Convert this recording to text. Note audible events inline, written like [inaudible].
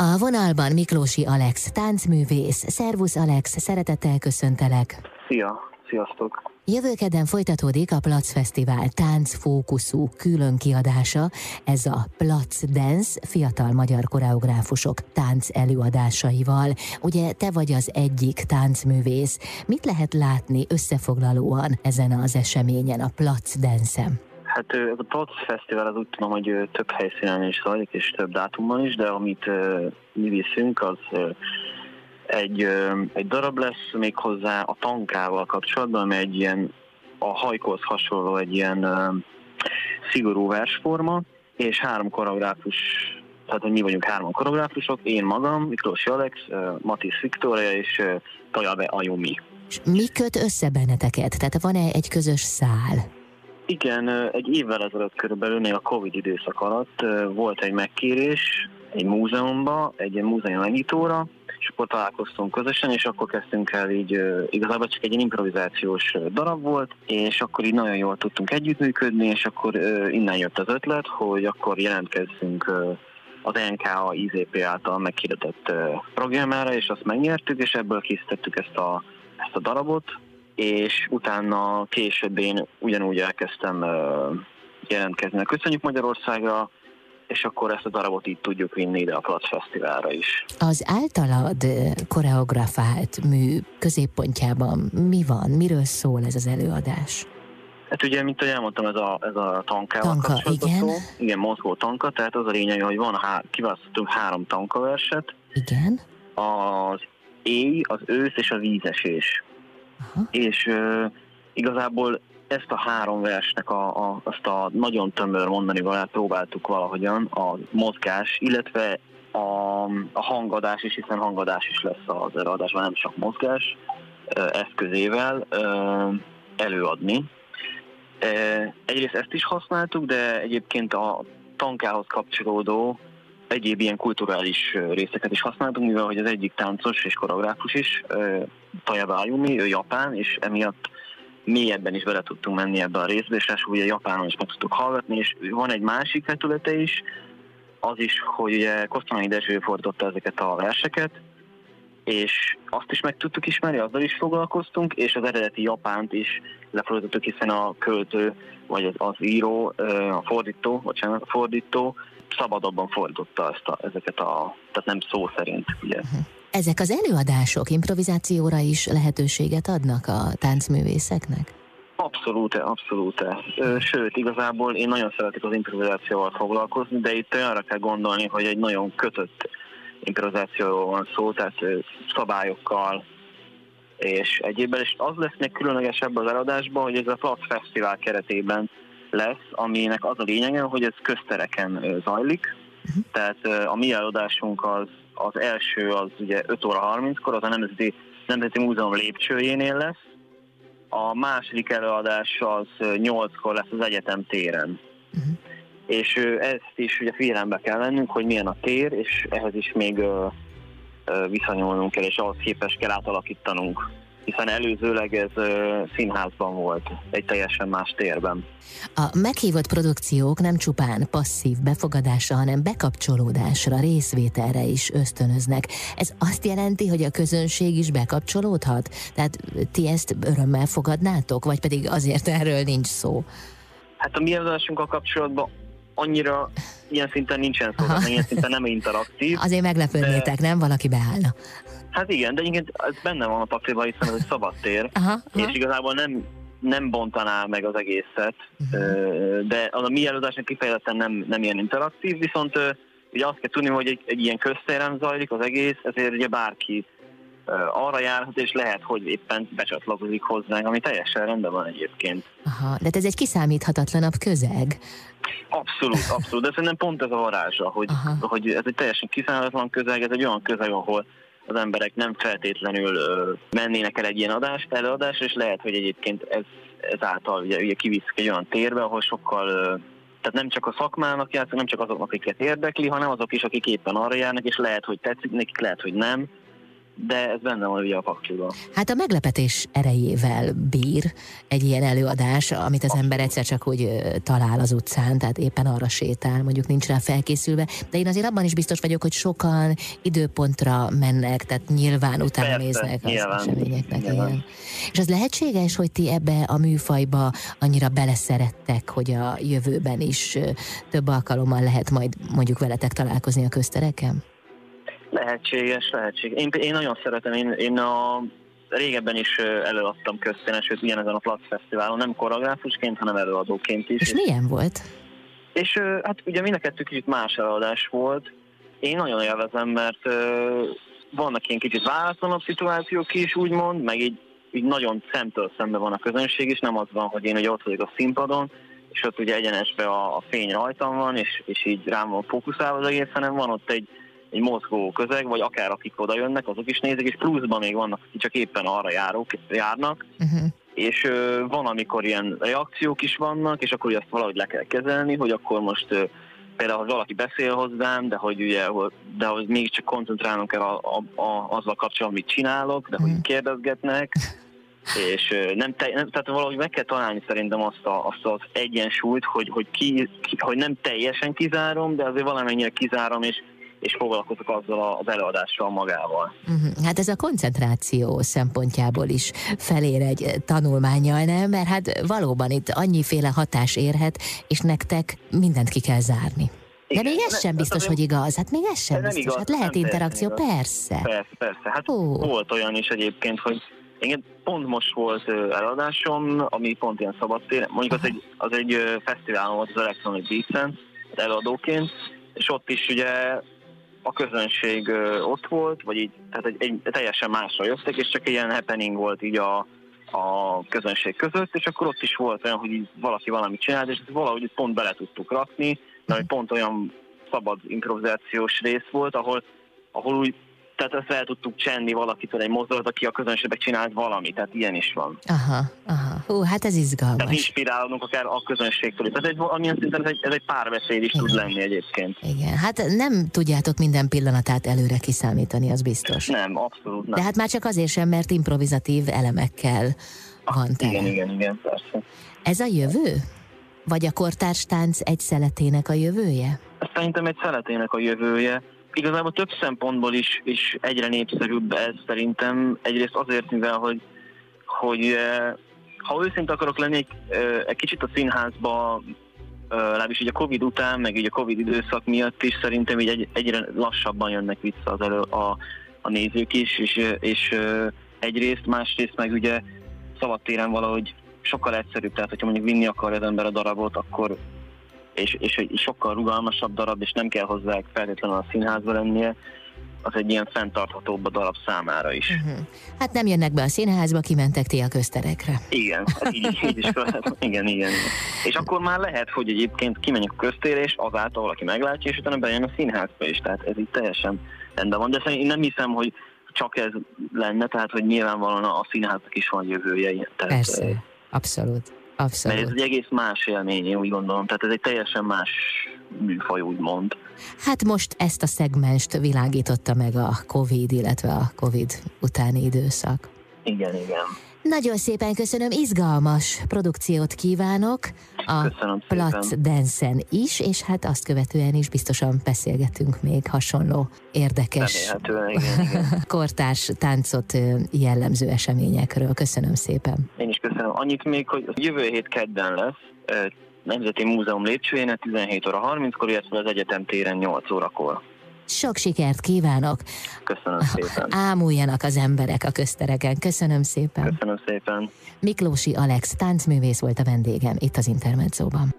A vonalban Miklósi Alex, táncművész. Szervusz Alex, szeretettel köszöntelek. Szia, sziasztok! Jövő kedden folytatódik a Plac Fesztivál táncfókuszú külön kiadása. Ez a Plac Dance fiatal magyar koreográfusok tánc előadásaival. Ugye te vagy az egyik táncművész. Mit lehet látni összefoglalóan ezen az eseményen, a Plac Dance-en? Hát ez a Plac Fesztivál az úgy tudom, hogy több helyszínen is zajlik, és több dátumban is, de amit mi viszünk, az egy, egy darab lesz még hozzá a tankával kapcsolatban, ami egy ilyen a hajkóhoz hasonló egy ilyen szigorú versforma, és három koreográfus, tehát hogy mi vagyunk három koreográfusok, én magam, Miklós Alex, Matisz Viktória és Tajabe Ajumi. És mi köt össze benneteket? Tehát van-e egy közös szál? Igen, egy évvel ezelőtt körülbelül, még a Covid időszak alatt volt egy megkérés egy múzeumba, egy múzeum megnyitóra, és akkor találkoztunk közösen, és akkor kezdtünk el így, igazából csak egy improvizációs darab volt, és akkor így nagyon jól tudtunk együttműködni, és akkor innen jött az ötlet, hogy akkor jelentkezzünk az NKA IZP által meghirdetett programjára, és azt megnyertük, és ebből készítettük ezt a, ezt a darabot, és utána később én ugyanúgy elkezdtem jelentkezni a Köszönjük Magyarországra, és akkor ezt a darabot így tudjuk vinni ide a Plac Fesztiválra is. Az általad koreografált mű középpontjában mi van? Miről szól ez az előadás? Hát ugye, mint ahogy elmondtam, ez a, ez a tankával Tanka, igen. Szó. Igen, mozgó tanka, tehát az a lényeg, hogy van há, kiválasztottunk három tankaverset. Igen. Az éj, az ősz és a vízesés. És uh, igazából ezt a három versnek a, a, azt a nagyon tömör mondani valát próbáltuk valahogyan, a mozgás, illetve a, a hangadás is, hiszen hangadás is lesz az előadásban, nem csak mozgás eszközével előadni. Egyrészt ezt is használtuk, de egyébként a tankához kapcsolódó egyéb ilyen kulturális részeket is használtunk, mivel hogy az egyik táncos és koreográfus is, Tajabe Ayumi, ő japán, és emiatt mélyebben is bele tudtunk menni ebbe a részbe, és ráadásul ugye Japánon is meg tudtuk hallgatni, és van egy másik vetülete is, az is, hogy ugye Kosztonai Dezső fordította ezeket a verseket, és azt is meg tudtuk ismerni, azzal is foglalkoztunk, és az eredeti japánt is lefordítottuk, hiszen a költő, vagy az, az író, a fordító, bocsánat, a fordító szabadabban fordította ezt a, ezeket a, tehát nem szó szerint, ugye. Ezek az előadások improvizációra is lehetőséget adnak a táncművészeknek? Abszolút, abszolút. Sőt, igazából én nagyon szeretek az improvizációval foglalkozni, de itt arra kell gondolni, hogy egy nagyon kötött improvizációról van szó, tehát szabályokkal és egyébben, és az lesz még különlegesebb az eladásban, hogy ez a Plac Fesztivál keretében lesz, aminek az a lényege, hogy ez köztereken zajlik, uh-huh. tehát a mi eladásunk az, az első az ugye 5 óra 30-kor, az a Nemzeti, Nemzeti Múzeum lépcsőjénél lesz, a második előadás az 8-kor lesz az egyetem téren. Uh-huh. És ezt is ugye figyelembe kell vennünk, hogy milyen a tér, és ehhez is még viszonyulnunk kell, és ahhoz képest kell átalakítanunk hiszen előzőleg ez színházban volt, egy teljesen más térben. A meghívott produkciók nem csupán passzív befogadásra, hanem bekapcsolódásra, részvételre is ösztönöznek. Ez azt jelenti, hogy a közönség is bekapcsolódhat? Tehát ti ezt örömmel fogadnátok, vagy pedig azért erről nincs szó? Hát a mi a kapcsolatban annyira ilyen szinten nincsen szó, ilyen szinten nem interaktív. Azért meglepődnétek, de... nem? Valaki beállna. Hát igen, de igen, ez benne van a pakliban, hiszen ez egy szabad tér, aha, aha. és igazából nem, nem bontaná meg az egészet, uh-huh. de az a mi előadásnak kifejezetten nem, nem ilyen interaktív, viszont ugye azt kell tudni, hogy egy, egy ilyen köztéren zajlik az egész, ezért ugye bárki arra járhat, és lehet, hogy éppen becsatlakozik hozzánk, ami teljesen rendben van egyébként. Aha, de ez egy kiszámíthatatlanabb közeg. Abszolút, abszolút, de szerintem pont ez a varázsa, hogy, hogy ez egy teljesen kiszámíthatatlan közeg, ez egy olyan közeg, ahol az emberek nem feltétlenül mennének el egy ilyen adást, előadásra, és lehet, hogy egyébként ez, ezáltal ugye, ugye kiviszik egy olyan térbe, ahol sokkal tehát nem csak a szakmának játszik, nem csak azoknak, akiket érdekli, hanem azok is, akik éppen arra járnak, és lehet, hogy tetszik nekik, lehet, hogy nem, de ez benne van ugye a pakliban. Hát a meglepetés erejével bír egy ilyen előadás, amit az ember egyszer csak úgy talál az utcán, tehát éppen arra sétál, mondjuk nincs rá felkészülve, de én azért abban is biztos vagyok, hogy sokan időpontra mennek, tehát nyilván utána Persze, néznek az nyilván, eseményeknek. Nyilván. Igen. És az lehetséges, hogy ti ebbe a műfajba annyira beleszerettek, hogy a jövőben is több alkalommal lehet majd mondjuk veletek találkozni a köztereken? Lehetséges, lehetséges. Én, én nagyon szeretem, én, én a régebben is előadtam köztéren, sőt ugyanezen a Plac Fesztiválon, nem koreográfusként, hanem előadóként is. És milyen volt? És hát ugye mind a kettő kicsit más előadás volt. Én nagyon élvezem, mert vannak ilyen kicsit válatlanabb szituációk is, úgymond, meg így, így nagyon szemtől szembe van a közönség is, nem az van, hogy én ugye ott vagyok a színpadon, és ott ugye egyenesbe a, a fény rajtam van, és, és így rám van fókuszálva az egész, hanem van ott egy, egy mozgó közeg, vagy akár akik oda jönnek, azok is nézik, és pluszban még vannak, akik csak éppen arra járók, járnak, uh-huh. és ö, van, amikor ilyen reakciók is vannak, és akkor azt valahogy le kell kezelni, hogy akkor most ö, például, hogy valaki beszél hozzám, de hogy ugye, de hogy mégiscsak koncentrálnom kell a, a, a, azzal kapcsolatban, amit csinálok, de hogy uh-huh. kérdezgetnek, [laughs] és nem, te, nem, tehát valahogy meg kell találni szerintem azt, a, azt az egyensúlyt, hogy, hogy, ki, ki, hogy nem teljesen kizárom, de azért valamennyire kizárom, és és foglalkozok azzal az előadással magával. Uh-huh. Hát ez a koncentráció szempontjából is felér egy tanulmányjal, nem? Mert hát valóban itt annyiféle hatás érhet, és nektek mindent ki kell zárni. De még ez sem biztos, hogy igaz. Hát még ez sem biztos. Igaz, hát lehet interakció, persze. Persze, persze. Hát oh. volt olyan is egyébként, hogy igen, pont most volt előadásom, ami pont ilyen szabadtér. Mondjuk az egy, az egy fesztiválon volt az Electronic Beats-en, előadóként, és ott is ugye a közönség ott volt, vagy így, tehát egy, egy teljesen másra jöttek, és csak ilyen happening volt így a, a közönség között, és akkor ott is volt olyan, hogy így valaki valamit csinált, és valahogy pont bele tudtuk rakni, mert pont olyan szabad improvizációs rész volt, ahol, ahol úgy tehát ezt el tudtuk csenni valakitől egy mozdulat, aki a közönségbe csinált valamit, tehát ilyen is van. Aha, aha. Hú, hát ez izgalmas. Tehát inspirálódunk akár a közönségtől. Tehát egy, amilyen szinten ez egy, ez egy párbeszéd is Igen. tud lenni egyébként. Igen, hát nem tudjátok minden pillanatát előre kiszámítani, az biztos. Nem, abszolút nem. De hát már csak azért sem, mert improvizatív elemekkel ah, van tele. Igen, igen, igen, persze. Ez a jövő? Vagy a kortárs tánc egy szeletének a jövője? Szerintem egy szeletének a jövője igazából több szempontból is, is egyre népszerűbb ez szerintem. Egyrészt azért, mivel hogy, hogy eh, ha őszinte akarok lenni, egy, eh, kicsit a színházba eh, legalábbis így a Covid után, meg így a Covid időszak miatt is szerintem így egy, egyre lassabban jönnek vissza az elő, a, a nézők is, és, és egyrészt, másrészt meg ugye szabadtéren valahogy sokkal egyszerűbb, tehát hogyha mondjuk vinni akar az ember a darabot, akkor és, és egy sokkal rugalmasabb darab, és nem kell hozzá feltétlenül a színházba lennie, az egy ilyen fenntarthatóbb a darab számára is. Uh-huh. Hát nem jönnek be a színházba, kimentek ti a közterekre. Igen, hát így, így is [laughs] igen, igen. És akkor már lehet, hogy egyébként kimenjek a köztérre, és azáltal valaki meglátja, és utána bejön a színházba is. Tehát ez így teljesen rendben van. De szerintem én nem hiszem, hogy csak ez lenne, tehát hogy nyilvánvalóan a színháznak is van jövője. Tehát, Persze, abszolút. Abszolút. Mert ez egy egész más élmény, én úgy gondolom. Tehát ez egy teljesen más műfaj, úgymond. Hát most ezt a szegmest világította meg a Covid, illetve a Covid utáni időszak. Igen, igen. Nagyon szépen köszönöm, izgalmas produkciót kívánok a Platz Dance-en is, és hát azt követően is biztosan beszélgetünk még hasonló érdekes igen, igen. [laughs] kortárs táncot jellemző eseményekről. Köszönöm szépen. Én is köszönöm. Annyit még, hogy jövő hét kedden lesz, Nemzeti Múzeum lépcsőjén 17 óra 30-kor, illetve az egyetem téren 8 órakor. Sok sikert kívánok! Köszönöm szépen! Ámuljanak az emberek a köztereken. Köszönöm szépen! Köszönöm szépen! Miklósi Alex táncművész volt a vendégem itt az Intermedzóban.